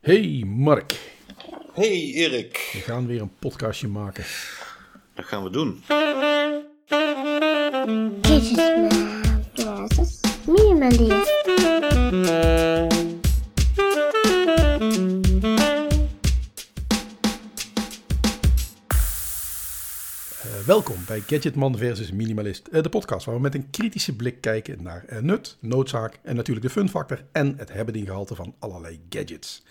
Hey Mark, Hey Erik, we gaan weer een podcastje maken. dat gaan we doen. Kitchensman versus Minimalist. Eh, bij Gadgetman versus Minimalist, eh, de podcast waar we met een kritische blik kijken naar eh, nut, noodzaak en natuurlijk de fun factor en het hebben gehalte van allerlei gadgets.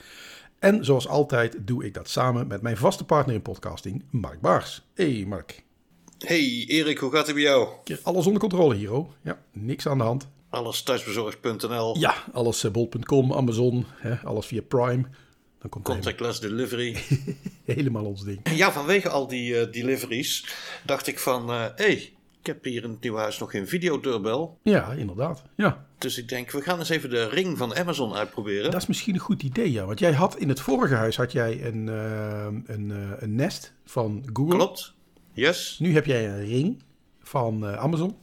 En zoals altijd doe ik dat samen met mijn vaste partner in podcasting, Mark Baars. Hey Mark, Hey Erik, hoe gaat het bij jou? alles onder controle hier, Ja, niks aan de hand. Alles thuisbezorgd.nl, Ja, alles eh, bol.com, Amazon, hè, alles via Prime. Dan komt contactless delivery. helemaal, ons ding. ja, vanwege al die eh, deliveries dacht ik van, hé, hey, ik heb hier in het nieuwe huis nog geen videodeurbel. Ja, inderdaad. Ja, Dus ik denk, we gaan eens even de ring van Amazon uitproberen. Dat is misschien een goed idee, ja. Want jij had in het vorige huis had jij een, eh, een, eh, een Nest van Google. Klopt? Yes? Nu heb jij een ring van eh, Amazon.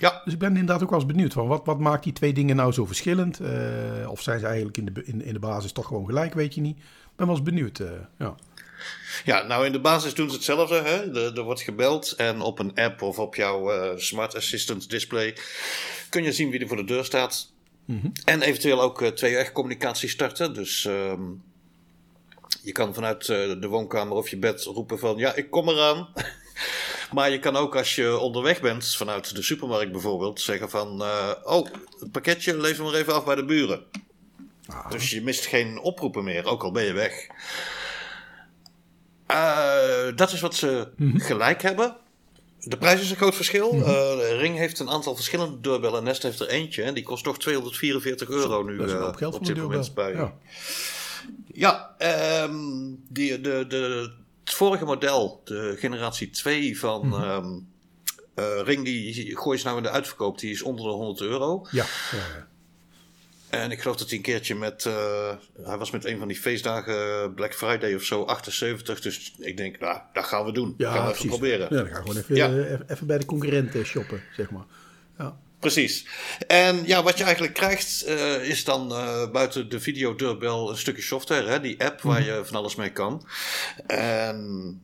Ja, Dus ik ben inderdaad ook wel eens benieuwd van wat, wat maakt die twee dingen nou zo verschillend? Eh, of zijn ze eigenlijk in de, in, in de basis toch gewoon gelijk, weet je niet. Ik ben wel eens benieuwd. eh, ja. Ja, nou in de basis doen ze hetzelfde. Hè? Er, er wordt gebeld en op een app of op jouw eh, Smart Assistant display kun je zien wie er voor de deur staat. En eventueel ook eh, twee-weg communicatie starten. Dus ehm, je kan vanuit de woonkamer of je bed roepen van ja, ik kom eraan. maar je kan ook als je onderweg bent, vanuit de supermarkt bijvoorbeeld, zeggen van eh, oh, het pakketje lever maar even af bij de buren. Dus je mist geen oproepen meer, ook al ben je weg. Eh, dat is wat ze gelijk hebben. De prijs is een groot verschil. Eh, Ring heeft een aantal verschillende deurbellen. Nest heeft er eentje. En die kost toch 244 euro nu Dat is een hoop geld op dit moment bij. Ja. Ja, ehm, die, de, de, vorige model, de generatie 2 van Mhm. ehm, eh, Ring, die gooi je nou in de uitverkoop. Die is onder de 100 euro. Ja, ja, ja. En ik geloof dat hij een keertje met. eh, hij was met een van die feestdagen, Black Friday of zo, 78. Dus ik denk, nou, dat gaan we doen. Ja, gaan we even proberen. Ja, dan ga ik gewoon even, Ja. eh, even, even bij de concurrenten shoppen, zeg maar. Ja. Precies. En ja, wat je eigenlijk krijgt, eh, is dan eh, buiten de videodeurbel een stukje software, hè, die app waar je van alles mee kan. En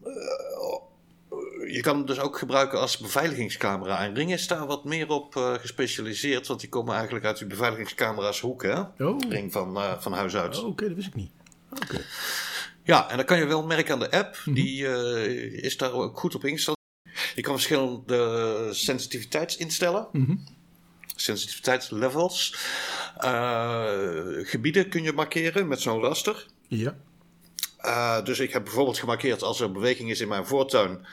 eh, je kan hem dus ook gebruiken als beveiligingscamera. En Ring is daar wat meer op gespecialiseerd, want die komen eigenlijk uit die beveiligingscamera's hoek, hè? Oh. Ring van, van huis uit. Oh, Oké, dat wist ik niet. Oké. Ja, en dan kan je wel merken aan de app. Die eh, is daar ook goed op ingesteld. Je kan verschillende sensitiviteits instellen. Sensitiviteitslevels. Eh, gebieden kun je markeren met zo'n raster. Ja. Eh, dus ik heb bijvoorbeeld gemarkeerd als er beweging is in mijn voortuin.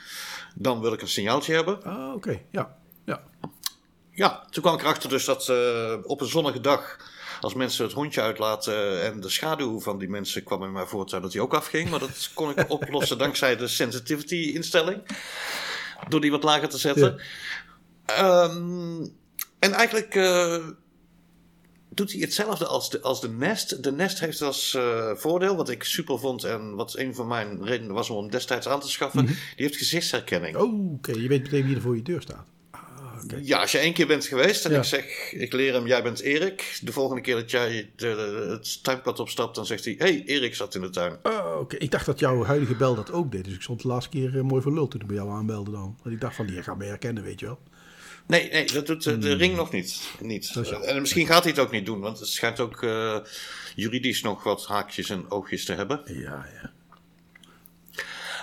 Dan wil ik een signaaltje hebben. Ah, oké. Ja. Ja. Ja, toen kwam ik erachter dus dat eh, op een zonnige dag, als mensen het hondje uitlaten en de schaduw van die mensen kwam in mijn voortuin, dat die ook afging. Maar dat kon ik oplossen dankzij de sensitivity instelling. Door die wat lager te zetten. Ehm, en eigenlijk eh, doet hij hetzelfde als de, als de Nest. De Nest heeft als eh, voordeel, wat ik super vond en wat een van mijn redenen was om hem destijds aan te schaffen, die heeft gezichtsherkenning. Oh, oké. Je weet meteen wie er voor je deur staat. Ja, als je één keer bent geweest en Ja. ik zeg, ik leer hem, jij bent Erik. De volgende keer dat jij de, de- het tuinpad opstapt, dan zegt hij, hey, Erik zat in de tuin. Oh, oké. Ik dacht dat jouw huidige bel dat ook deed. Dus ik stond de laatste keer eh, mooi voor lul toen ik bij jou aanbelde dan. Want ik dacht van, die gaat mij herkennen, weet je wel. Nee, nee, dat doet de, de ring nog niet. niet. Hmm. En misschien gaat hij het ook niet doen, want het schijnt ook eh, juridisch nog wat haakjes en oogjes te hebben. Ja, ja.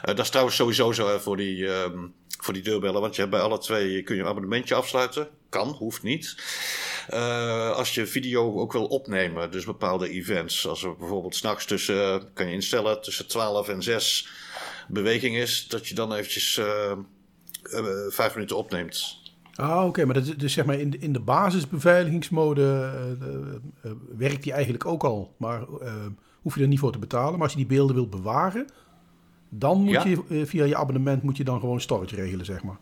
Eh, dat is trouwens sowieso zo hè, voor, die, ehm, voor die deurbellen, want je hebt bij alle twee kun je een abonnementje afsluiten. Kan, hoeft niet. Eh, als je video ook wil opnemen, dus bepaalde events. Als er bijvoorbeeld s'nachts tussen, kan je instellen, tussen 12 en 6 beweging is, dat je dan eventjes eh, eh, vijf minuten opneemt. Ah, oké. Maar dat is dus zeg maar in de, in de basisbeveiligingsmode eh, eh, eh, werkt die eigenlijk ook al. Maar hoef je er niet voor te betalen. Maar als je die beelden wilt bewaren, dan moet Ja. je via je abonnement moet je dan gewoon storage regelen, zeg maar.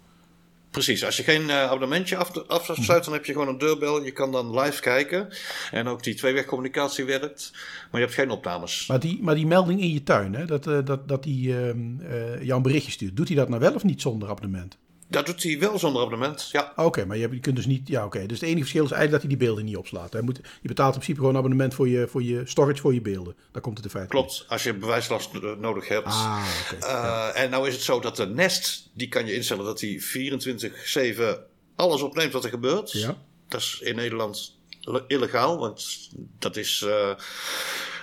Precies, als je geen abonnementje af, afsluit, dan heb je gewoon een deurbel. Je kan dan live kijken. En ook die tweewegcommunicatie werkt. Maar je hebt geen opnames. Maar die, maar die melding in je tuin, hè, dat, dat, dat die ehm, eh, jou een berichtje stuurt, doet hij dat nou wel of niet zonder abonnement? Dat doet hij wel zonder abonnement, ja. Oké, maar je, kunt dus niet... Ja, oké. Dus het enige verschil is eigenlijk dat hij die beelden niet opslaat. Hij moet, je betaalt in principe gewoon een abonnement voor je, voor je storage voor je beelden. Daar komt het in feite op. Klopt, als je bewijslast nodig hebt. Ah, oké. Eh, En nou is het zo dat de Nest, die kan je instellen dat die 24-7 alles opneemt wat er gebeurt. Ja. Dat is in Nederland le- illegaal, want dat is... eh,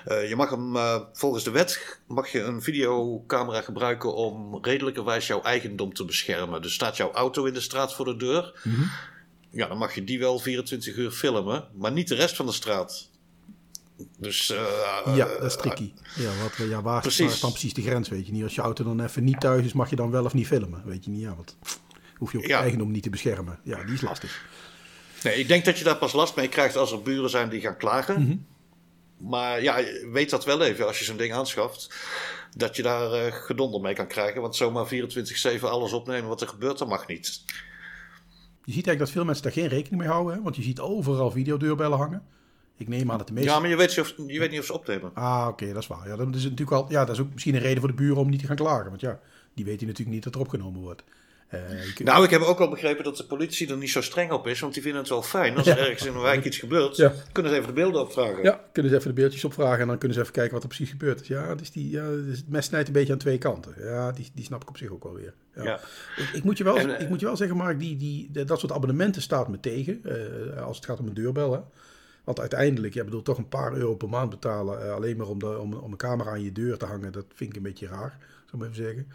eh, je mag hem, eh, volgens de wet, mag je een videocamera gebruiken om redelijkerwijs jouw eigendom te beschermen. Dus staat jouw auto in de straat voor de deur, Mhm. ja, dan mag je die wel 24 uur filmen, maar niet de rest van de straat. Dus eh, Ja, dat is tricky. Ja, wat, ja waar, precies. waar is dan precies de grens, weet je niet? Als je auto dan even niet thuis is, mag je dan wel of niet filmen, weet je niet? Ja, want hoef je ook je eigendom niet te beschermen. Ja, die is lastig. Nee, ik denk dat je daar pas last mee krijgt als er buren zijn die gaan klagen. Maar ja, weet dat wel even als je zo'n ding aanschaft. Dat je daar eh, gedonder mee kan krijgen. Want zomaar 24-7 alles opnemen wat er gebeurt, dat mag niet. Je ziet eigenlijk dat veel mensen daar geen rekening mee houden, hè? want je ziet overal videodeurbellen hangen. Ik neem aan dat de meeste... Ja, maar je weet, of, je weet niet of ze opnemen. Ah, oké, dat is waar. Ja, dat is natuurlijk al, ja, dat is ook misschien een reden voor de buren om niet te gaan klagen. Want ja, die weten natuurlijk niet dat er opgenomen wordt. Eh, je kunt- Nou, ik heb ook wel begrepen dat de politie er niet zo streng op is. Want die vinden het wel fijn. Als er ergens in een wijk iets gebeurt, Ja. kunnen ze even de beelden opvragen. ja, kunnen ze even de beeldjes opvragen en dan kunnen ze even kijken wat er precies gebeurd is. Ja, dus die, ja dus het mes snijdt een beetje aan twee kanten. Ja, die, die snap ik op zich ook wel weer. Ja. Ja. Ik, ik, moet je wel, En, ik moet je wel zeggen, Mark, die, die, dat soort abonnementen staat me tegen. eh, als het gaat om een deurbel. Hè. Want uiteindelijk, ja, bedoel, toch een paar euro per maand betalen. eh, alleen maar om, de, om, om een camera aan je deur te hangen. Dat vind ik een beetje raar, zou ik maar even zeggen.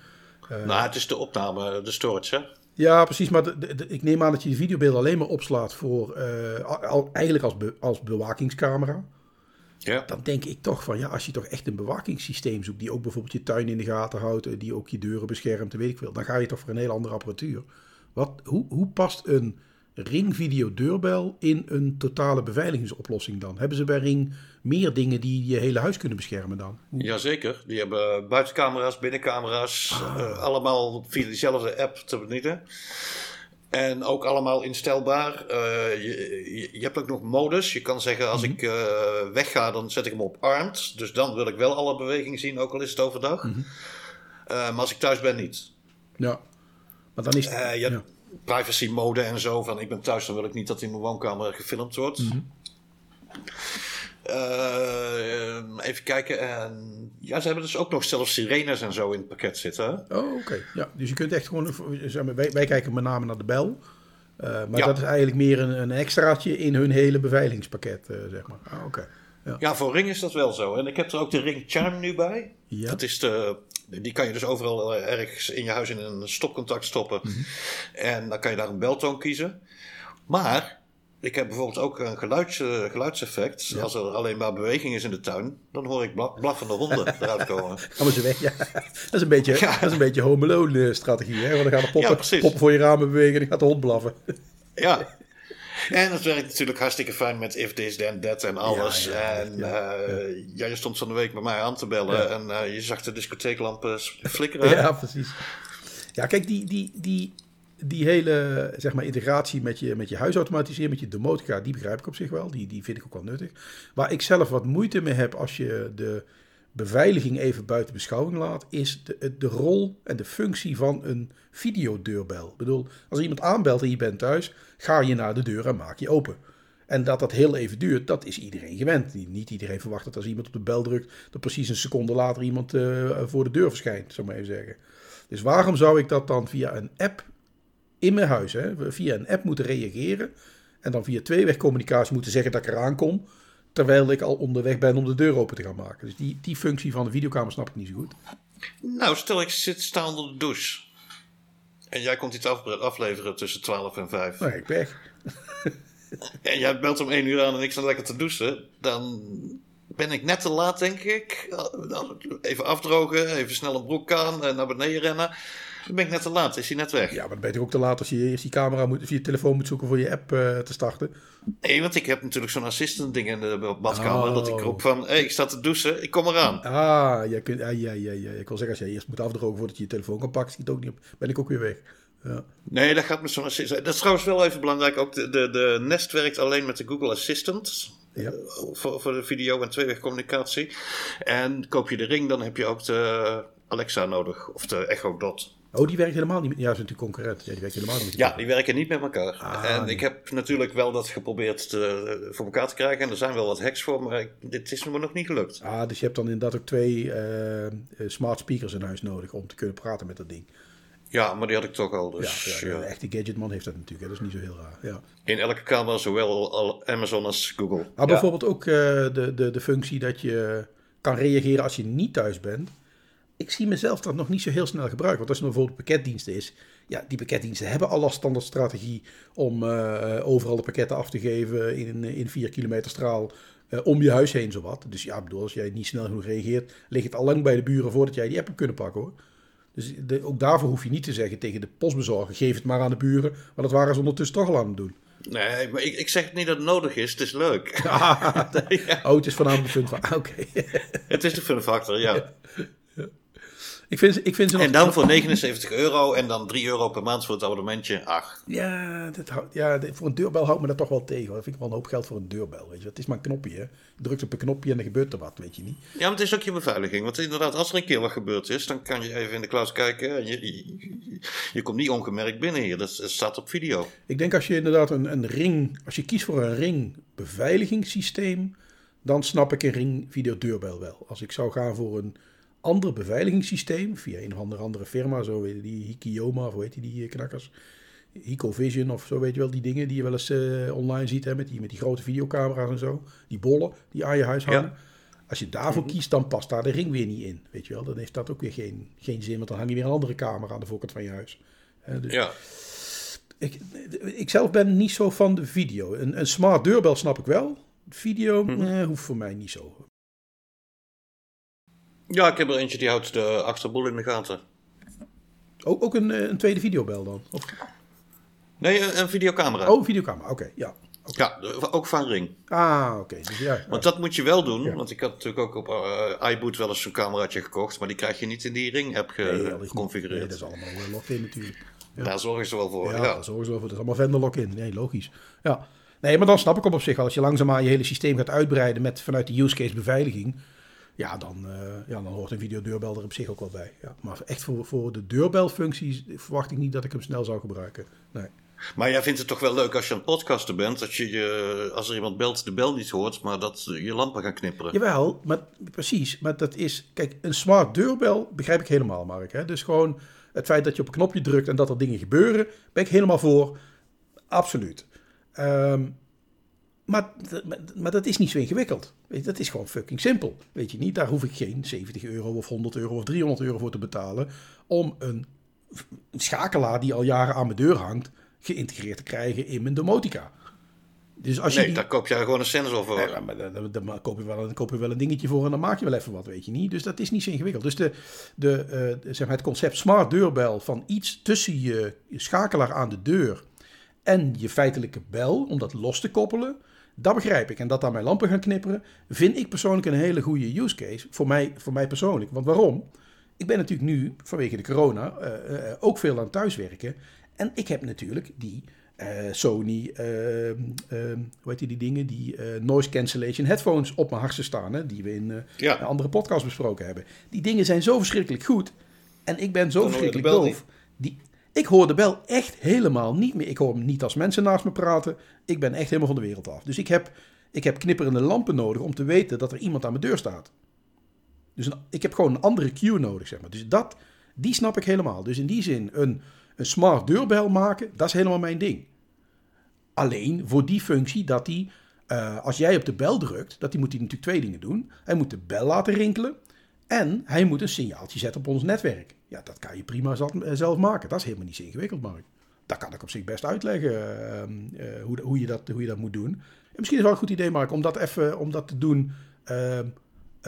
Nou, het is de opname, de storage, hè? Ja, precies. Maar de- de- de- ik neem aan dat je de videobeelden alleen maar opslaat voor eh, al, eigenlijk als, be- als bewakingscamera. Ja. Dan denk ik toch van ja, als je toch echt een bewakingssysteem zoekt, die ook bijvoorbeeld je tuin in de gaten houdt, eh, die ook je deuren beschermt, en weet ik veel, dan ga je toch voor een heel andere apparatuur. Wat, hoe, hoe past een Ring Video deurbel in een totale beveiligingsoplossing dan? Hebben ze bij Ring meer dingen die je hele huis kunnen beschermen dan? Hoe- Jazeker, die hebben buitencamera's, binnencamera's, eh, allemaal via diezelfde app te bedienen. En ook allemaal instelbaar. Eh, je, je, je hebt ook nog modus. Je kan zeggen, als ik eh, wegga, dan zet ik hem op armed. Dus dan wil ik wel alle beweging zien, ook al is het overdag. Eh, maar als ik thuis ben, niet. Ja, maar dan is het... Je ja. privacy mode en zo. Van ik ben thuis, dan wil ik niet dat in mijn woonkamer gefilmd wordt. Eh, even kijken. En, ja, ze hebben dus ook nog zelfs sirenes en zo in het pakket zitten. Oh, oké. Ja, dus je kunt echt gewoon, zeg maar, wij, wij kijken met name naar de bel. Eh, maar Ja. dat is eigenlijk meer een, een extraatje in hun hele beveiligingspakket, eh, zeg maar. Ah, oké. Ja. Ja, voor Ring is dat wel zo. En ik heb er ook de Ring Charm nu bij. Ja. Dat is de, die kan je dus overal ergens in je huis in een stopcontact stoppen. Mhm. En dan kan je daar een beltoon kiezen. Maar ik heb bijvoorbeeld ook een geluids, eh, geluidseffect. Als er alleen maar beweging is in de tuin, dan hoor ik bla- blaffende honden eruit komen. Gaan we ze weg, ja. Dat is een beetje, Ja. dat is een beetje Home Alone eh, strategie, hè. Want dan gaan de Ja, poppen, precies. poppen voor je ramen bewegen en dan gaat de hond blaffen. Ja. En het werkt natuurlijk hartstikke fijn met if this then that en alles. Ja, ja, en ja, eh, ja, stond van de week bij mij aan te bellen Ja. en je zag de discotheeklampen flikkeren. Ja, precies. Ja, kijk, die, die, die, die hele zeg maar, integratie met je, met je huisautomatiseren, met je domotica, die begrijp ik op zich wel. Die, die vind ik ook wel nuttig. Waar ik zelf wat moeite mee heb als je de beveiliging even buiten beschouwing laat, is de, de rol en de functie van een videodeurbel. Ik bedoel, als iemand aanbelt en je bent thuis, ga je naar de deur en maak je open. En dat dat heel even duurt, dat is iedereen gewend. Niet- Niet iedereen verwacht dat als iemand op de bel drukt, dat precies een seconde later iemand eh, voor de deur verschijnt, zou ik maar even zeggen. Dus waarom zou ik dat dan via een app in mijn huis, hè, via een app moeten reageren en dan via tweewegcommunicatie moeten zeggen dat ik eraan kom, terwijl ik al onderweg ben om de deur open te gaan maken. Dus die, die functie van de videokamer snap ik niet zo goed. Nou, stel ik zit sta onder de douche. En jij komt iets af, afleveren tussen 12 en 5. Nou, ik weg. En jij belt om 1 uur aan en ik sta lekker te douchen. Dan ben ik net te laat, denk ik. Even afdrogen, even snel een broek aan en naar beneden rennen. Dan ben ik net te laat, is hij net weg. Ja, maar dan ben je ook te laat als je eerst die camera moet, via je telefoon moet zoeken voor je app eh, te starten. Nee, want ik heb natuurlijk zo'n assistant ding in de badkamer. Oh. Dat ik roep van, hé, hey, ik sta te douchen, ik kom eraan. Ah, jij kunt, ja, ja, ja, ja. ik wil zeggen, als jij eerst moet afdrogen voordat je je telefoon kan pakken, schiet ook niet op. Ben ik ook weer weg. Ja. Nee, dat gaat met zo'n assistant. Dat is trouwens wel even belangrijk. Ook de, de, de Nest werkt alleen met de Google Assistant. Ja. Voor, voor de video- en tweewegcommunicatie. En koop je de ring, dan heb je ook de Alexa nodig. Of de Echo Dot. Oh, die werkt helemaal niet met... Ja, dat is natuurlijk concurrent. Ja, die werkt helemaal niet met Ja, die werken niet met elkaar. Ah, en nee. ik heb natuurlijk wel dat geprobeerd te- voor elkaar te krijgen. En er zijn wel wat hacks voor, maar ik- dit is me nog niet gelukt. Ah, dus je hebt dan inderdaad ook twee eh, eh, smart speakers in huis nodig om te kunnen praten met dat ding. Ja, maar die had ik toch al. Ja, Dus ja, ja. een echte gadgetman heeft dat natuurlijk. Hè. Dat is niet zo heel raar. Ja. in elke kamer zowel al Amazon als Google. Maar Ja. bijvoorbeeld ook eh, de, de, de functie dat je kan reageren als je niet thuis bent. Ik zie mezelf dat nog niet zo heel snel gebruiken. Want als er bijvoorbeeld pakketdiensten is. Ja, die pakketdiensten hebben al een standaard strategie om eh, overal de pakketten af te geven in, in 4 kilometer straal. eh, om je huis heen zowat. Dus ja, bedoel, als jij niet snel genoeg reageert, ligt het al lang bij de buren voordat jij die app hebt kunnen pakken hoor. Dus de- ook daarvoor hoef je niet te zeggen tegen de postbezorger, geef het maar aan de buren. Maar dat waren ze ondertussen toch al aan het doen. Nee, maar ik, ik zeg niet dat het nodig is. Het is leuk. Oh, het is voornamelijk de fun van. Oké. het is de fun factor, ja. Ik vind, ik vind ze nog... En dan voor 79 euro en dan 3 euro per maand voor het abonnementje. Ach, Ja, dat houdt- ja, dit- voor een deurbel houdt me dat toch wel tegen. Dat vind ik wel een hoop geld voor een deurbel. Weet je. Het is maar een knopje. Hè. Je drukt op een knopje en er gebeurt er wat, weet je niet. Ja, maar het is ook je beveiliging. Want inderdaad, als er een keer wat gebeurd is, dan kan je even in de cloud kijken. En je, je, je komt niet ongemerkt binnen hier. Dat, staat op video. Ik denk als je inderdaad een, een ring... Als je kiest voor een ring beveiligingssysteem... dan snap ik een ring videodeurbel wel. Als ik zou gaan voor een ander beveiligingssysteem... via een of andere, andere firma, zo weet je die Hikiyoma of hoe heet die, die eh, knakkers... Hicovision of zo weet je wel, die dingen die je wel eens eh, online ziet, hè, met, die, met die grote videocamera's en zo. Die bollen die aan je huis hangen. Ja. Als je daarvoor Mhm. kiest, dan past daar de ring weer niet in. Weet je wel, dan heeft dat ook weer geen, geen zin, want dan hang je weer een andere camera aan de voorkant van je huis. Dus Ja. ik, ik zelf ben niet zo van de video. Een, een smart deurbel snap ik wel. Video Mhm. eh, hoeft voor mij niet zo. Ja, ik heb er eentje die houdt de achterboel in de gaten. Ook, ook een, eh, een tweede videobel dan? Of, Nee, een, een videocamera. oh, videocamera, oké, ja. Ja, ook van Ring. Ah, oké. Dus ja, Want dat moet je wel doen. Ja. Want ik had natuurlijk ook op eh iBoot wel eens zo'n cameraatje gekocht. Maar die krijg je niet in die Ring-app nee, geconfigureerd. nee, dat is allemaal eh, locked-in natuurlijk. Daar zorgen ze wel voor. Ja, Ja, daar zorgen ze wel voor. Dat is allemaal vendor lock-in. Nee, logisch. Ja. Nee, maar dan snap ik hem op zich wel. Als je langzaamaan je hele systeem gaat uitbreiden met vanuit de use case beveiliging. Ja, dan, eh, ja, dan hoort een videodeurbel er op zich ook wel bij. Ja. Maar echt voor, voor de deurbelfuncties verwacht ik niet dat ik hem snel zou gebruiken. Nee. Maar jij vindt het toch wel leuk als je aan het podcasten bent. Dat je, je als er iemand belt de bel niet hoort. Maar dat je lampen gaan knipperen. Jawel, maar precies. Maar dat is, kijk, een smart deurbel begrijp ik helemaal, Mark. Hè? Dus gewoon het feit dat je op een knopje drukt en dat er dingen gebeuren, ben ik helemaal voor. Absoluut. Ehm, maar, maar, dat is niet zo ingewikkeld. Weet je, dat is gewoon fucking simpel. Weet je niet, daar hoef ik geen 70 euro of 100 euro of 300 euro voor te betalen om een, schakelaar die al jaren aan mijn deur hangt, geïntegreerd te krijgen in mijn domotica. Dus als je nee, die- daar koop jij gewoon een sensor voor. Nee, maar dan, dan, dan koop, je wel, dan koop je wel een dingetje voor en dan maak je wel even wat, weet je niet. Dus dat is niet zo ingewikkeld. Dus de, de, eh, de- zeg maar het concept smart deurbel van iets tussen je, je schakelaar aan de deur en je feitelijke bel, om dat los te koppelen, dat begrijp ik. En dat daar mijn lampen gaan knipperen, vind ik persoonlijk een hele goede use case. Voor mij, voor mij persoonlijk. Want waarom? Ik ben natuurlijk nu, vanwege de corona, eh, eh, ook veel aan thuiswerken. En ik heb natuurlijk die eh, Sony, ehm, ehm, hoe heet die, die dingen, die noise cancellation headphones op mijn hartje staan. Hè, die we in Ja. een andere podcast besproken hebben. Die dingen zijn zo verschrikkelijk goed. En ik ben zo verschrikkelijk doof. Die, ik hoor de bel echt helemaal niet meer. Ik hoor hem niet als mensen naast me praten. Ik ben echt helemaal van de wereld af. Dus ik heb, ik heb knipperende lampen nodig om te weten dat er iemand aan mijn deur staat. Dus ik heb gewoon een andere cue nodig, zeg maar. Dus dat, die snap ik helemaal. Dus in die zin, een, een smart deurbel maken, dat is helemaal mijn ding. Alleen voor die functie dat die, eh, als jij op de bel drukt, dat die moet hij natuurlijk twee dingen doen. Hij moet de bel laten rinkelen en hij moet een signaaltje zetten op ons netwerk. Ja, dat kan je prima zelf, eh, zelf maken. Dat is helemaal niet zo ingewikkeld, Mark. Dat kan ik op zich best uitleggen eh, eh, hoe, hoe, je dat, hoe je dat moet doen. En misschien is het wel een goed idee, Mark, om dat even om dat te doen eh, eh,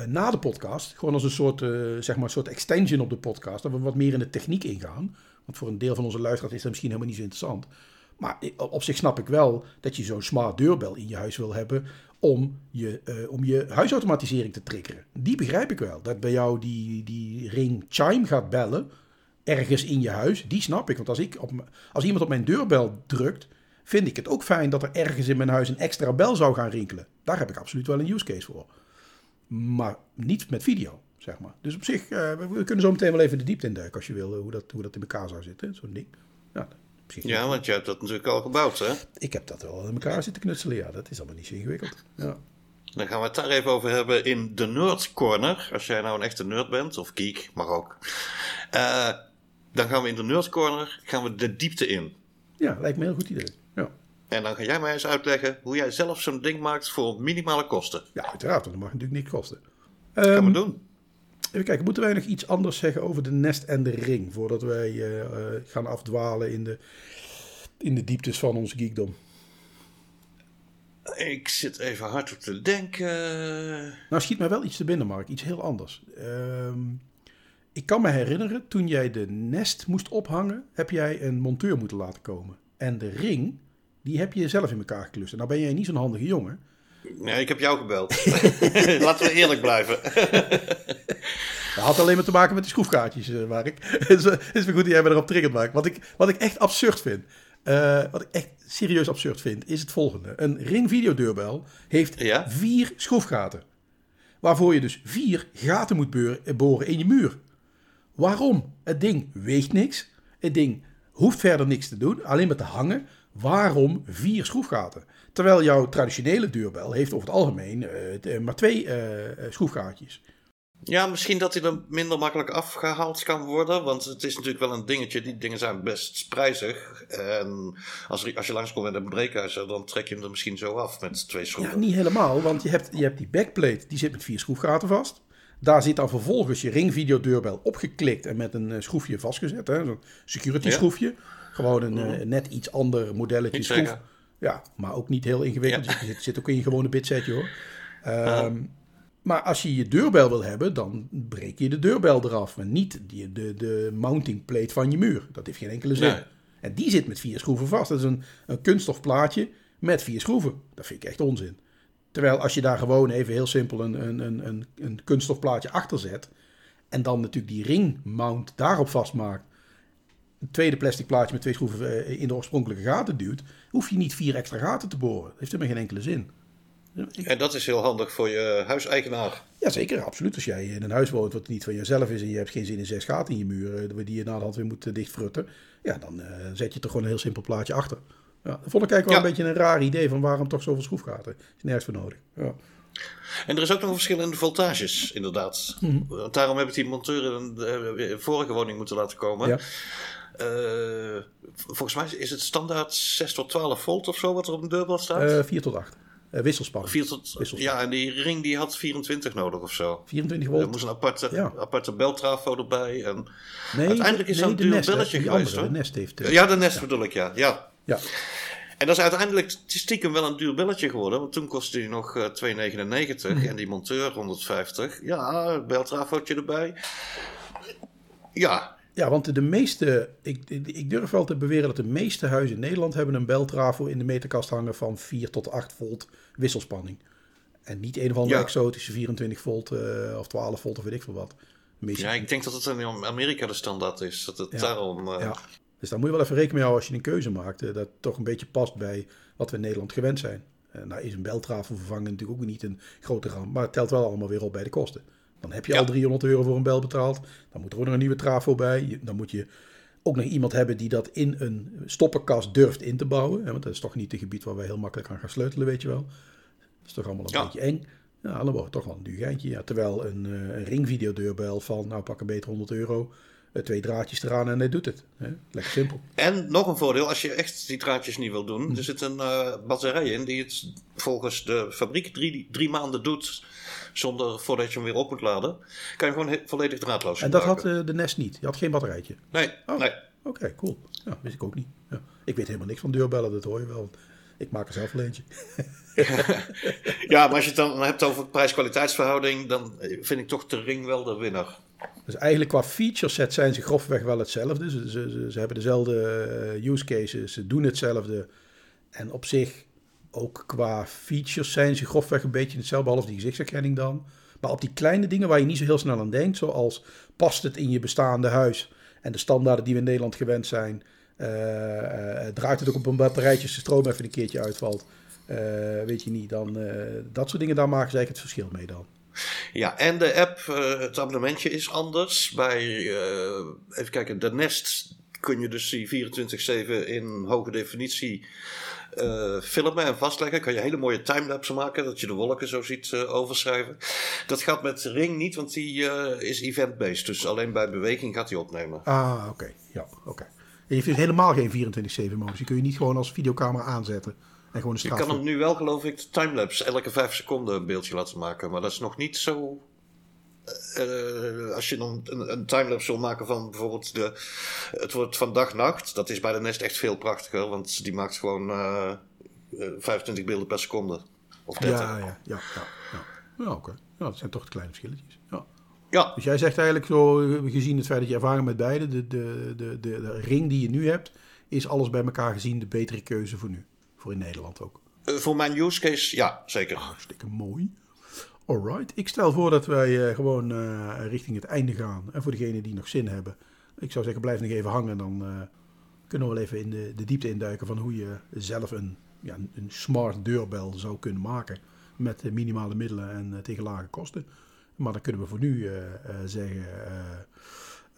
na de podcast. Gewoon als een soort, zeg maar, soort extension op de podcast. Dat we wat meer in de techniek ingaan. Want voor een deel van onze luisteraars is dat misschien helemaal niet zo interessant. Maar op zich snap ik wel dat je zo'n smart deurbel in je huis wil hebben om je, eh, om je huisautomatisering te triggeren. Die begrijp ik wel. Dat bij jou die, die ring chime gaat bellen ergens in je huis, die snap ik. Want als, ik op, als iemand op mijn deurbel drukt, vind ik het ook fijn dat er ergens in mijn huis een extra bel zou gaan rinkelen. Daar heb ik absoluut wel een use case voor. Maar niet met video. zeg maar. Dus op zich, we, we kunnen zo meteen wel even de diepte induiken als je wil, eh, hoe dat, hoe dat in elkaar zou zitten, zo'n ding. Ja, Ja, want je hebt dat natuurlijk al gebouwd, hè? Ik heb dat wel in elkaar zitten knutselen, ja. Dat is allemaal niet zo ingewikkeld. Ja. Dan gaan we het daar even over hebben in de Nerd Corner. Als jij nou een echte nerd bent, of geek, mag ook. Eh, dan gaan we in de Nerd Corner gaan we de diepte in. ja, lijkt me een heel goed idee. Ja. En dan ga jij mij eens uitleggen hoe jij zelf zo'n ding maakt voor minimale kosten. ja, uiteraard, want dat mag natuurlijk niks kosten. Dat gaan we Ehm, doen. Even kijken, moeten wij nog iets anders zeggen over de Nest en de Ring... voordat wij eh, eh, gaan afdwalen in de, in de dieptes van onze geekdom? Ik zit even hard op te denken. Nou, schiet mij wel iets te binnen, Mark. Iets heel anders. Ehm, ik kan me herinneren, toen jij de Nest moest ophangen... heb jij een monteur moeten laten komen. En de Ring, die heb je zelf in elkaar geklust. En nou ben jij niet zo'n handige jongen... Nee, ik heb jou gebeld. Laten we eerlijk blijven. Dat had alleen maar te maken met die schroefgaatjes, eh, Mark. Het is, het is weer goed dat jij me erop triggert, Mark. Wat ik, wat ik echt absurd vind, eh, wat ik echt serieus absurd vind, is het volgende. Een Ring videodeurbel heeft Ja? vier schroefgaten. Waarvoor je dus vier gaten moet boren in je muur. Waarom? Het ding weegt niks. Het ding hoeft verder niks te doen, alleen maar te hangen. Waarom vier schroefgaten? Terwijl jouw traditionele deurbel heeft over het algemeen eh, eh, maar twee eh, schroefgaatjes. Ja, misschien dat hij er minder makkelijk afgehaald kan worden. Want het is natuurlijk wel een dingetje. Die dingen zijn best prijzig. En als, er- als je langskomt met een breekijzer, dan trek je hem er misschien zo af met twee Ja, schroeven. niet helemaal, want je hebt, je hebt die backplate, die zit met vier schroefgaten vast. Daar zit dan vervolgens je ringvideodeurbel opgeklikt en met een schroefje vastgezet. hè, Zo'n security Ja. schroefje. Gewoon een eh, net iets ander modelletje schroef. Ja, maar ook niet heel ingewikkeld. Ja. Je zit, zit ook in je gewone bitsetje hoor. Ehm, Maar als je je deurbel wil hebben, dan breek je de deurbel eraf. Maar niet die, de, de mounting plate van je muur. Dat heeft geen enkele zin. Nee. En die zit met vier schroeven vast. Dat is een, een kunststof plaatje met vier schroeven. Dat vind ik echt onzin. Terwijl als je daar gewoon even heel simpel een, een, een, een, een kunststof plaatje achter zet. En dan natuurlijk die ringmount daarop vastmaakt. Een tweede plastic plaatje met twee schroeven eh, in de oorspronkelijke gaten duwt. Hoef je niet vier extra gaten te boren. Dat heeft helemaal geen enkele zin. En dat is heel handig voor je huiseigenaar. Jazeker, absoluut. Als jij in een huis woont wat niet van jezelf is en je hebt geen zin in zes gaten in je muur, eh, die je na de hand weer moet eh, dichtfrutten, ja, dan eh, zet je er gewoon een heel simpel plaatje achter. Ja, dat vond ik eigenlijk wel Ja. een beetje een raar idee van waarom toch zoveel schroefgaten. Is nergens voor nodig. Ja. En er is ook nog een verschil in de voltages, inderdaad. Mhm. Want daarom heb ik die monteur in de eh, vorige woning moeten laten komen. Ja. Eh, volgens mij is het standaard 6 tot 12 volt of zo wat er op een deurbel staat. Eh 4 tot 8. Eh wisselspanning. 4 tot, ja, en die ring die had 24 nodig of zo. 24 Er volt. moest een aparte, Ja. aparte beltrafo erbij. En Nee, uiteindelijk is nee, dat een duur belletje geweest, andere, hoor. De Nest heeft... ja, de Nest bedoel ik, ja. ja. ja. En dat is uiteindelijk stiekem wel een duur belletje geworden. Want toen kostte die nog eh, 2,99 Mhm. en die monteur 150. Ja, beltrafootje erbij. Ja, Ja, want de meeste, ik, ik durf wel te beweren dat de meeste huizen in Nederland hebben een beltrafo in de meterkast hangen van 4 tot 8 volt wisselspanning. En niet een of andere Ja. exotische 24 volt eh, of 12 volt of weet ik veel wat. Ja, ik denk dat het in Amerika de standaard is. Dat het Ja. daarom... eh, Ja. Dus daar moet je wel even rekening mee houden als je een keuze maakt. eh, dat toch een beetje past bij wat we in Nederland gewend zijn. Nou is een beltrafo vervangen natuurlijk ook niet een grote ramp. Maar het telt wel allemaal weer op bij de kosten. Dan heb je Ja. al 300 euro voor een bel betaald. Dan moet er ook nog een nieuwe trafo bij. Dan moet je ook nog iemand hebben die dat in een stoppenkast durft in te bouwen. Want dat is toch niet een gebied waar wij heel makkelijk aan gaan sleutelen, weet je wel. Dat is toch allemaal een Ja. beetje eng. Ja, dan wordt het toch wel een duur geintje. Ja, terwijl een, eh, een ringvideodeurbel van, nou pak een beter 100 euro. Eh, twee draadjes eraan en hij doet het. Hè? Lekker simpel. En nog een voordeel, als je echt die draadjes niet wil doen. Er zit een eh, batterij in die het volgens de fabriek drie, drie maanden doet. Zonder, voordat je hem weer op moet laden. Kan je gewoon volledig draadloos En dat had eh, de Nest niet. Je had geen batterijtje. Nee, Oh. nee. Oké, cool. Ja, wist ik ook niet. Ja. Ik weet helemaal niks van deurbellen, dat hoor je wel. Ik maak er zelf wel eentje. Ja, maar als je het dan hebt over prijs-kwaliteitsverhouding. Dan vind ik toch de ring wel de winnaar. Dus eigenlijk qua feature set zijn ze grofweg wel hetzelfde. Ze, ze, ze, hebben dezelfde eh, use cases, ze doen hetzelfde. En op zich, ook qua features zijn ze grofweg een beetje hetzelfde, behalve die gezichtsherkenning dan. Maar op die kleine dingen waar je niet zo heel snel aan denkt, zoals past het in je bestaande huis en de standaarden die we in Nederland gewend zijn, eh, draait het ook op een batterijtje als de stroom even een keertje uitvalt. Weet je niet, dan dat soort dingen, daar maken ze eigenlijk het verschil mee dan. Ja, en de app, eh, het abonnementje is anders. Bij, eh, even kijken, de Nest kun je dus die 24-7 in hoge definitie eh, filmen en vastleggen. Kan je hele mooie timelapse maken, dat je de wolken zo ziet overschrijven. Dat gaat met Ring niet, want die is event-based. Dus alleen bij beweging gaat hij opnemen. Ah, oké. Ja, oké. Je vindt helemaal geen 24-7 modus. Die kun je niet gewoon als videocamera aanzetten. En gewoon een Je kan hem nu wel, geloof ik, timelapse elke vijf seconden een beeldje laten maken. Maar dat is nog niet zo. eh, als je dan een, een timelapse wil maken van bijvoorbeeld de. Het wordt van dag-nacht. Dat is bij de Nest echt veel prachtiger. Want die maakt gewoon eh, eh, 25 beelden per seconde. Of 30. Ja, ja, ja. Ja, ja. ja oké. Ja, dat zijn toch de kleine verschilletjes. Ja. Ja, Dus jij zegt eigenlijk zo, eh, gezien het feit dat je ervaring met beide, de, de, de, de, de ring die je nu hebt, is alles bij elkaar gezien de betere keuze voor nu. Voor in Nederland ook. eh, voor mijn use case, ja, zeker. Hartstikke mooi. Alright, ik stel voor dat wij eh, gewoon eh, richting het einde gaan. En voor degenen die nog zin hebben, ik zou zeggen blijf nog even hangen. Dan kunnen we wel even in de, de diepte induiken van hoe je zelf een, ja, een- smart deurbel zou kunnen maken. Met minimale middelen en tegen lage kosten. Maar dan kunnen we voor nu zeggen...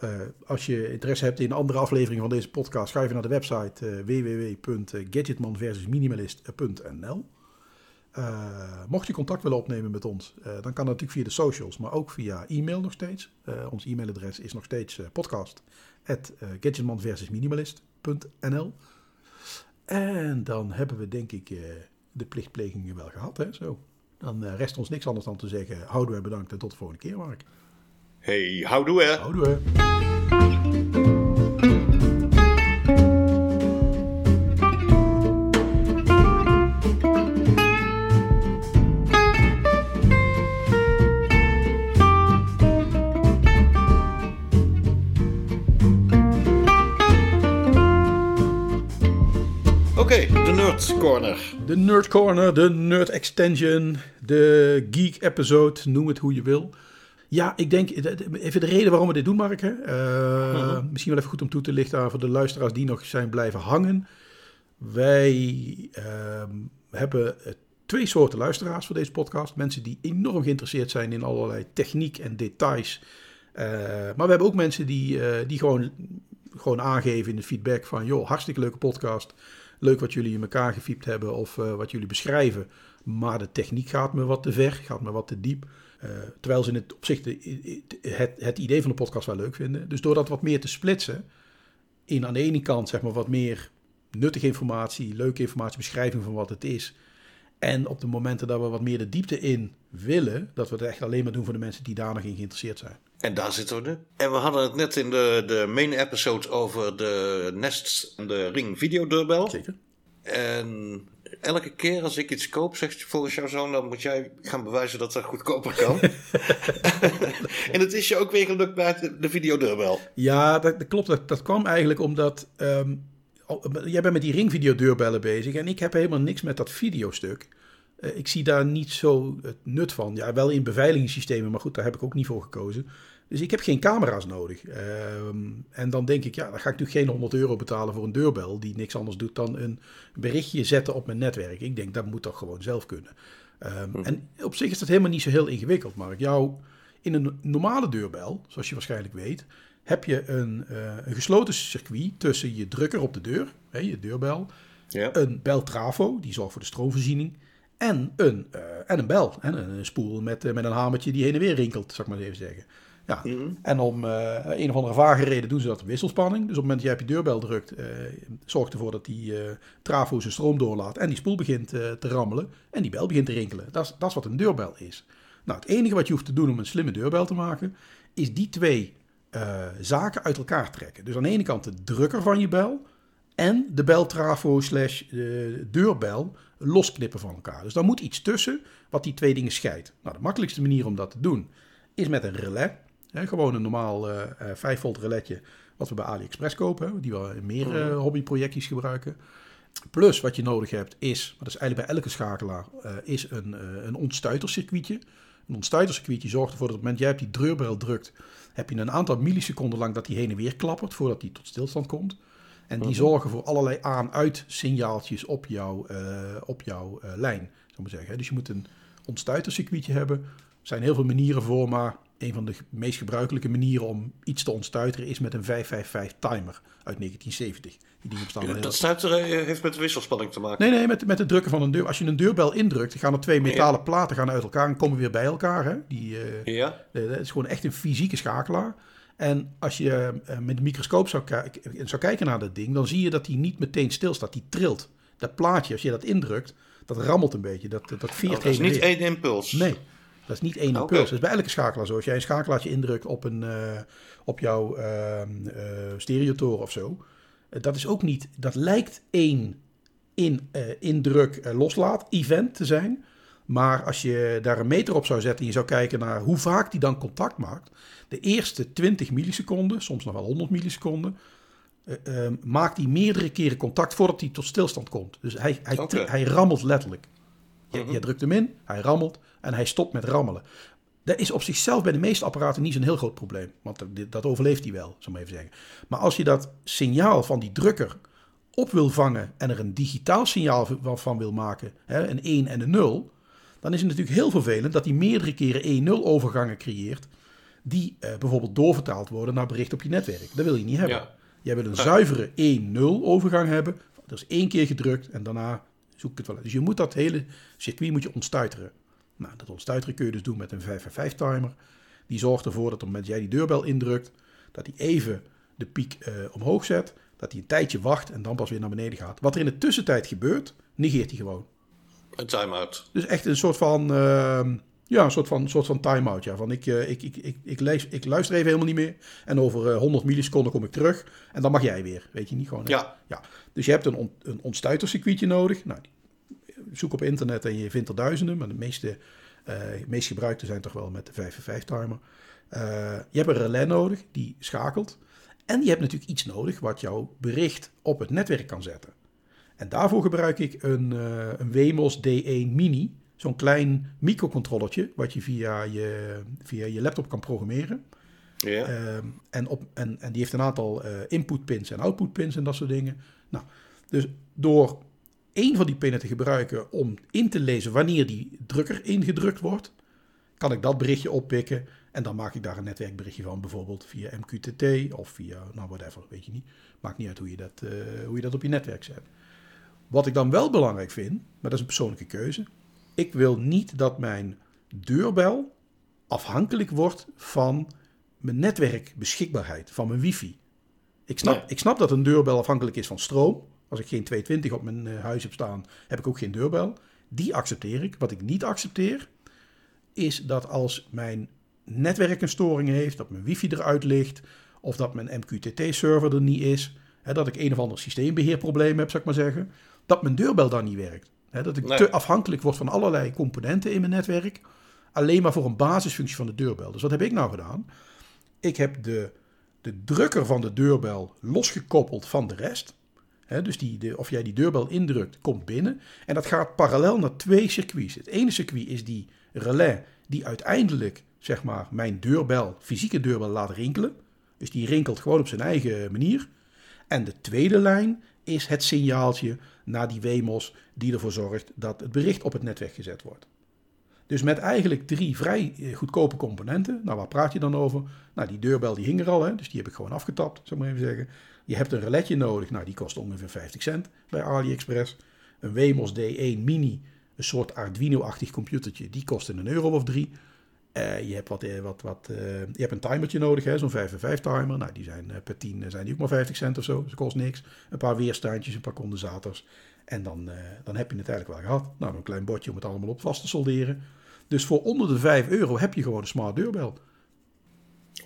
eh, als je interesse hebt in andere afleveringen van deze podcast, ga even naar de website eh www.gadgetmanversusminimalist.nl. Eh, mocht je contact willen opnemen met ons, dan kan dat natuurlijk via de socials, maar ook via e-mail nog steeds. Ons e-mailadres is nog steeds eh, podcast at, eh, gadgetmanversusminimalist.nl. En dan hebben we denk ik de plichtplegingen wel gehad. Hè? Zo. Dan rest ons niks anders dan te zeggen, houden we bedankt en tot de volgende keer, Mark. Hey, houdoe hè. Houden we. Oké, de Nerd Corner. De Nerd Corner, de Nerd Extension, de Geek Episode, noem het hoe je wil. Ja, ik denk, de- de- even de reden waarom we dit doen, Mark. Hè? Eh, Misschien wel even goed om toe te lichten aan voor de luisteraars die nog zijn blijven hangen. Wij ehm, hebben eh, twee soorten luisteraars voor deze podcast. Mensen die enorm geïnteresseerd zijn in allerlei techniek en details. Eh, maar we hebben ook mensen die, eh, die gewoon, gewoon aangeven in de feedback van... joh, hartstikke leuke podcast. Leuk wat jullie in elkaar gefiept hebben of eh, wat jullie beschrijven. Maar de techniek gaat me wat te ver, gaat me wat te diep. Eh, terwijl ze in het opzicht de, het, het idee van de podcast wel leuk vinden. Dus door dat wat meer te splitsen... in aan de ene kant zeg maar wat meer nuttige informatie... leuke informatie, beschrijving van wat het is... En op de momenten dat we wat meer de diepte in willen, dat we het echt alleen maar doen voor de mensen die daar nog in geïnteresseerd zijn. En daar zitten we nu. En we hadden het net in de, de main episode over de Nest en de Ring videodeurbel. Zeker. En elke keer als ik iets koop, zegt volgens jouw zoon, dan moet jij gaan bewijzen dat dat goedkoper kan. en het is je ook weer gelukt bij de, de videodeurbel. Ja, dat, dat klopt. Dat, dat kwam eigenlijk omdat. ehm, jij bent met die ringvideodeurbellen bezig en ik heb helemaal niks met dat videostuk. Eh, ik zie daar niet zo het nut van. Ja, wel in beveiligingssystemen, maar goed, daar heb ik ook niet voor gekozen. Dus ik heb geen camera's nodig. Ehm, en dan denk ik, ja, dan ga ik natuurlijk geen 100 euro betalen voor een deurbel die niks anders doet dan een berichtje zetten op mijn netwerk. Ik denk, dat moet toch gewoon zelf kunnen. Ehm, En op zich is dat helemaal niet zo heel ingewikkeld, Mark. Jou, in een normale deurbel, zoals je waarschijnlijk weet, heb je een, eh, een gesloten circuit tussen je drukker op de deur, hè, je deurbel, Ja. een beltrafo, die zorgt voor de stroomvoorziening, en een, eh, en een bel, hè, een, spoel met, eh, met een hamertje die heen en weer rinkelt, zal ik maar even zeggen. Ja. En om eh, een of andere vage reden doen ze dat op wisselspanning. Dus op het moment dat jij op je deurbel drukt, eh zorgt ervoor dat die eh, trafo zijn stroom doorlaat en die spoel begint te rammelen en die bel begint te rinkelen. Dat is, dat is wat een deurbel is. Nou, het enige wat je hoeft te doen om een slimme deurbel te maken, is die twee zaken uit elkaar trekken. Dus aan de ene kant de drukker van je bel en de beltrafo slash eh, deurbel losknippen van elkaar. Dus daar moet iets tussen wat die twee dingen scheidt. Nou, de makkelijkste manier om dat te doen is met een relais. Gewoon een normaal eh, eh, 5 volt relaisje wat we bij AliExpress kopen, die we in meer eh, hobbyprojectjes gebruiken. Plus wat je nodig hebt is, maar dat is eigenlijk bij elke schakelaar, eh, is een, eh een ontstuitercircuitje. Een ontstuitercircuitje zorgt ervoor dat op het moment jij op die deurbel drukt, heb je een aantal milliseconden lang dat die heen en weer klappert voordat die tot stilstand komt. En die zorgen voor allerlei aan-uit signaaltjes op, jouw eh, op jouw eh, lijn, zou maar zeggen. Dus je moet een ontstuitercircuitje hebben zijn heel veel manieren voor, maar een van de meest gebruikelijke manieren om iets te ontstuiteren is met een 555 timer uit 1970. Die Ja, dat stuiteren heeft met wisselspanning te maken. Nee, nee, met, met het drukken van een deur. Als je een deurbel indrukt, gaan er twee metalen platen gaan uit elkaar en komen weer bij elkaar. Hè? Die, eh, Ja? eh, dat is gewoon echt een fysieke schakelaar. En als je eh, met een microscoop zou, kijken- zou kijken naar dat ding, dan zie je dat die niet meteen stilstaat. Die trilt. Dat plaatje, als je dat indrukt, dat rammelt een beetje. Dat, dat veert Oh, dat is niet één impuls. Nee, dat is niet één Oké. impuls. Dat is bij elke schakelaar zo. Als jij een schakelaartje indrukt op, een, eh, op jouw ehm, eh, stereotoren of zo, eh, dat is ook niet. Dat lijkt één in, indruk loslaat event te zijn. Maar als je daar een meter op zou zetten en je zou kijken naar hoe vaak die dan contact maakt. De eerste 20 milliseconden, soms nog wel 100 milliseconden, eh, eh, maakt hij meerdere keren contact voordat hij tot stilstand komt. Dus hij, hij, hij rammelt letterlijk. Je, Mhm. je drukt hem in, hij rammelt en hij stopt met rammelen. Dat is op zichzelf bij de meeste apparaten niet zo'n heel groot probleem. Want dat, overleeft hij wel, zou ik maar even zeggen. Maar als je dat signaal van die drukker op wil vangen en er een digitaal signaal van- van wil maken, hè, een 1 en een 0, dan is het natuurlijk heel vervelend dat hij meerdere keren 1-0 overgangen creëert, die eh, bijvoorbeeld doorvertaald worden naar bericht op je netwerk. Dat wil je niet hebben. Ja. Jij wil een zuivere 1-0 overgang hebben. Dat is één keer gedrukt en daarna zoek ik het wel uit. Dus je moet dat hele circuit moet je ontstuiteren. Nou, dat ontstuiteren kun je dus doen met een 555 timer. Die zorgt ervoor dat op het moment dat jij die deurbel indrukt, dat hij even de piek eh, omhoog zet, dat hij een tijdje wacht en dan pas weer naar beneden gaat. Wat er in de tussentijd gebeurt, negeert hij gewoon. Een time-out. Dus echt een soort van, ehm, ja, een soort van, soort van time-out. Ja. Van ik, eh, ik, ik, ik, ik, lees, ik luister even helemaal niet meer. En over eh, 100 milliseconden kom ik terug. En dan mag jij weer. Weet je niet gewoon. Ja. ja. Dus je hebt een, on, een ontstuitercircuitje nodig. Nou, die- zoek op internet en je vindt er duizenden. Maar de meeste, eh meest gebruikte zijn toch wel met de 555 timer. Eh, je hebt een relais nodig die schakelt. En je hebt natuurlijk iets nodig wat jouw bericht op het netwerk kan zetten. En daarvoor gebruik ik een, eh, een Wemos D1 Mini. Zo'n klein microcontrollertje wat je via je, via je laptop kan programmeren. Ja. Ehm, en, op, en, en die heeft een aantal eh input pins en output pins en dat soort dingen. Nou, dus door één van die pinnen te gebruiken om in te lezen wanneer die drukker ingedrukt wordt, kan ik dat berichtje oppikken en dan maak ik daar een netwerkberichtje van, bijvoorbeeld via MQTT of via, nou whatever, weet je niet. Maakt niet uit hoe je dat, eh, hoe je dat op je netwerk zet. Wat ik dan wel belangrijk vind, maar dat is een persoonlijke keuze. Ik wil niet dat mijn deurbel afhankelijk wordt van mijn netwerkbeschikbaarheid, van mijn wifi. Ik snap, Nee. ik snap dat een deurbel afhankelijk is van stroom. Als ik geen 220 op mijn eh, huis heb staan, heb ik ook geen deurbel. Die accepteer ik. Wat ik niet accepteer, is dat als mijn netwerk een storing heeft, dat mijn wifi eruit ligt, of dat mijn MQTT-server er niet is, hè, dat ik een of ander systeembeheerprobleem heb, zou ik maar zeggen, dat mijn deurbel dan niet werkt. Hè, dat ik Nee. te afhankelijk word van allerlei componenten in mijn netwerk, alleen maar voor een basisfunctie van de deurbel. Dus wat heb ik nou gedaan? Ik heb de, de drukker van de deurbel losgekoppeld van de rest. Dus die, de, of jij die deurbel indrukt, komt binnen. En dat gaat parallel naar twee circuits. Het ene circuit is die relais die uiteindelijk zeg maar, mijn deurbel, fysieke deurbel laat rinkelen. Dus die rinkelt gewoon op zijn eigen manier. En de tweede lijn is het signaaltje naar die WMOS die ervoor zorgt dat het bericht op het netwerk gezet wordt. Dus met eigenlijk drie vrij eh, goedkope componenten. Nou, waar praat je dan over? Nou, die deurbel die hing er al, hè, dus die heb ik gewoon afgetapt, zou ik maar even zeggen. Je hebt een reletje nodig, nou, die kost ongeveer 50 cent bij AliExpress. Een Wemos D1 Mini, een soort Arduino-achtig computertje, die kost een euro of drie. Eh, je hebt, wat, eh, wat, wat, je hebt een timertje nodig, zo'n 5 5 timer. Nou, die zijn per 10 eh, zijn die ook maar 50 cent of zo. Dus dat kost niks. Een paar weerstaandjes, een paar condensators. En dan, dan heb je het eigenlijk wel gehad. Nou, een klein bordje om het allemaal op vast te solderen. Dus voor onder de 5 euro heb je gewoon een smart deurbel.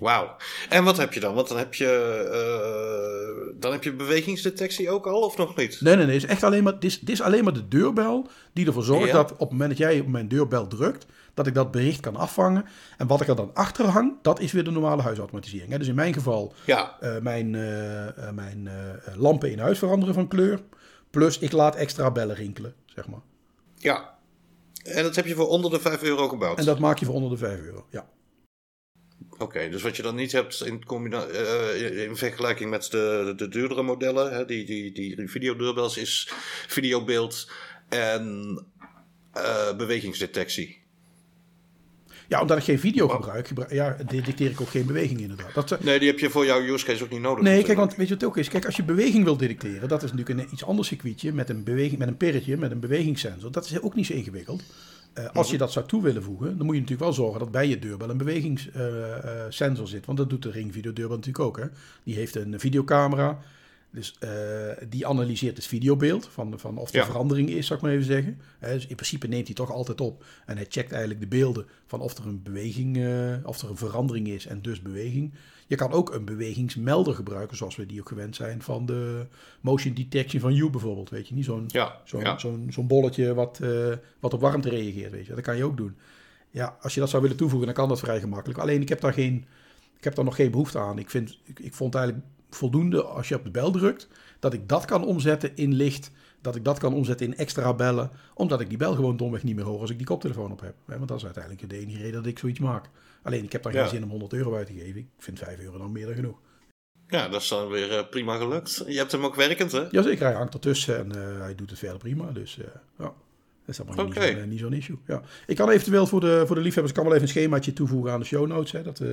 Wauw. En wat heb je dan? Want dan heb je, eh, dan heb je bewegingsdetectie ook al, of nog niet? Nee, nee, nee. Het is echt alleen maar, dit is, is alleen maar de deurbel die ervoor zorgt Ja. dat op het moment dat jij op mijn deurbel drukt, dat ik dat bericht kan afvangen. En wat ik er dan achter hang, dat is weer de normale huisautomatisering. hè. Dus in mijn geval Ja. eh, mijn, eh, mijn lampen in huis veranderen van kleur. Plus ik laat extra bellen rinkelen, zeg maar. Ja. En dat heb je voor onder de 5 euro gebouwd? En dat maak je voor onder de 5 euro. Ja. Oké, dus wat je dan niet hebt in, combina- eh, in vergelijking met de, de duurdere modellen, hè, die, die, die videodeurbels, is videobeeld en eh, bewegingsdetectie. Ja, omdat ik geen video gebruik, gebruik ja, detecteer ik ook geen beweging inderdaad. Dat, eh, Nee, die heb je voor jouw use case ook niet nodig. nee, kijk, natuurlijk. want weet je wat het ook is? Kijk, als je beweging wil detecteren, dat is natuurlijk een iets ander circuitje met een, beweging, met een perretje, met een bewegingssensor. Dat is ook niet zo ingewikkeld. Eh, als je dat zou toe willen voegen, dan moet je natuurlijk wel zorgen dat bij je deurbel een bewegingssensor zit. Want dat doet de Ring Video deurbel natuurlijk ook. Hè? Die heeft een videocamera. Dus eh, die analyseert het videobeeld van, van of er Ja. verandering is, zou ik maar even zeggen. Dus in principe neemt hij toch altijd op. En hij checkt eigenlijk de beelden van of er een beweging, eh, of er een verandering is en dus beweging. Je kan ook een bewegingsmelder gebruiken, zoals we die ook gewend zijn van de motion detection van You bijvoorbeeld. Weet je niet? Zo'n Ja, zo'n ja. zo'n zo'n bolletje wat, eh, wat op warmte reageert, weet je. Dat kan je ook doen. Ja, als je dat zou willen toevoegen, dan kan dat vrij gemakkelijk. Alleen ik heb daar, geen, ik heb daar nog geen behoefte aan. Ik, vind, ik, ik vond eigenlijk voldoende als je op de bel drukt, dat ik dat kan omzetten in licht. Dat ik dat kan omzetten in extra bellen. Omdat ik die bel gewoon domweg niet meer hoor als ik die koptelefoon op heb. Want dat is uiteindelijk de enige reden dat ik zoiets maak. Alleen ik heb daar Ja. geen zin om 100 euro uit te geven. Ik vind 5 euro dan meer dan genoeg. ja, dat is dan weer eh, prima gelukt. Je hebt hem ook werkend, hè? Jazeker, hij hangt ertussen en eh, hij doet het verder prima. Dus eh, ja, dat is allemaal Oké. niet zo'n niet zo'n issue. Ja. Ik kan eventueel voor de, voor de liefhebbers ik kan wel even een schemaatje toevoegen aan de show notes. Hè, dat, eh,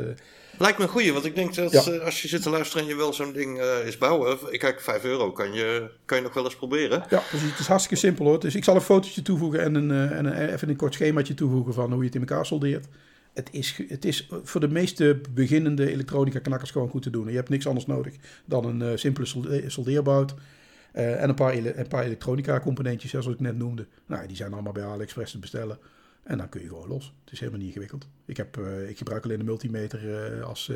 Lijkt me een goeie, want ik denk dat Ja. eh, als je zit te luisteren en je wil zo'n ding eh eens bouwen. Ik kijk, 5 euro kan je, kan je nog wel eens proberen. ja, precies. Het is hartstikke simpel hoor. Dus ik zal een fotootje toevoegen en, een, eh, en een, even een kort schemaatje toevoegen van hoe je het in elkaar soldeert. Het is, het is voor de meeste beginnende elektronica knakkers gewoon goed te doen. Je hebt niks anders nodig dan een eh, simpele solde- soldeerbout. Eh, en een paar, een paar elektronica componentjes, zoals ik net noemde. Nou, die zijn allemaal bij AliExpress te bestellen. En dan kun je gewoon los. Het is helemaal niet ingewikkeld. Ik, heb, eh, ik gebruik alleen de multimeter eh, als,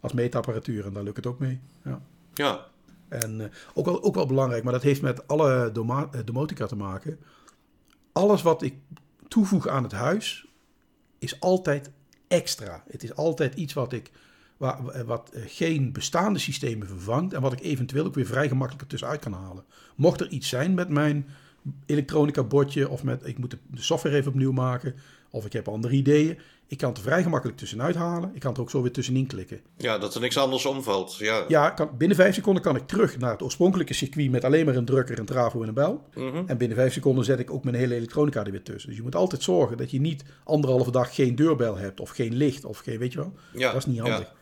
als meetapparatuur en daar lukt het ook mee. Ja. Ja, En ook, wel, ook wel belangrijk, maar dat heeft met alle doma- domotica te maken. Alles wat ik toevoeg aan het huis is altijd extra. Het is altijd iets wat ik wat eh, geen bestaande systemen vervangt en wat ik eventueel ook weer vrij gemakkelijk ertussenuit kan halen. Mocht er iets zijn met mijn elektronica bordje of met ik moet de software even opnieuw maken of ik heb andere ideeën, ik kan het er vrij gemakkelijk tussenuit halen. Ik kan het er ook zo weer tussenin klikken. ja, dat er niks anders omvalt. Ja, Ja, kan, binnen vijf seconden kan ik terug naar het oorspronkelijke circuit met alleen maar een drukker, een trafo en een bel. Mhm. En binnen vijf seconden zet ik ook mijn hele elektronica er weer tussen. Dus je moet altijd zorgen dat je niet anderhalve dag geen deurbel hebt of geen licht of geen, weet je wel. Ja, Dat is niet handig. Ja,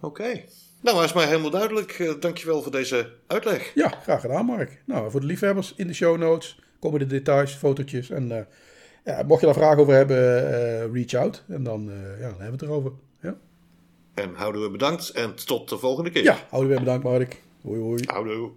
Oké. Nou, is mij helemaal duidelijk. Eh, dankjewel voor deze uitleg. ja graag gedaan Mark. Nou, voor de liefhebbers in de show notes komen de details, fotootjes. En eh, ja, mocht je daar vragen over hebben, eh, reach out. En dan, ja, dan hebben we het erover. Ja, En houden we bedankt en tot de volgende keer. ja houden we bedankt Mark. Hoi hoi. Houdoe.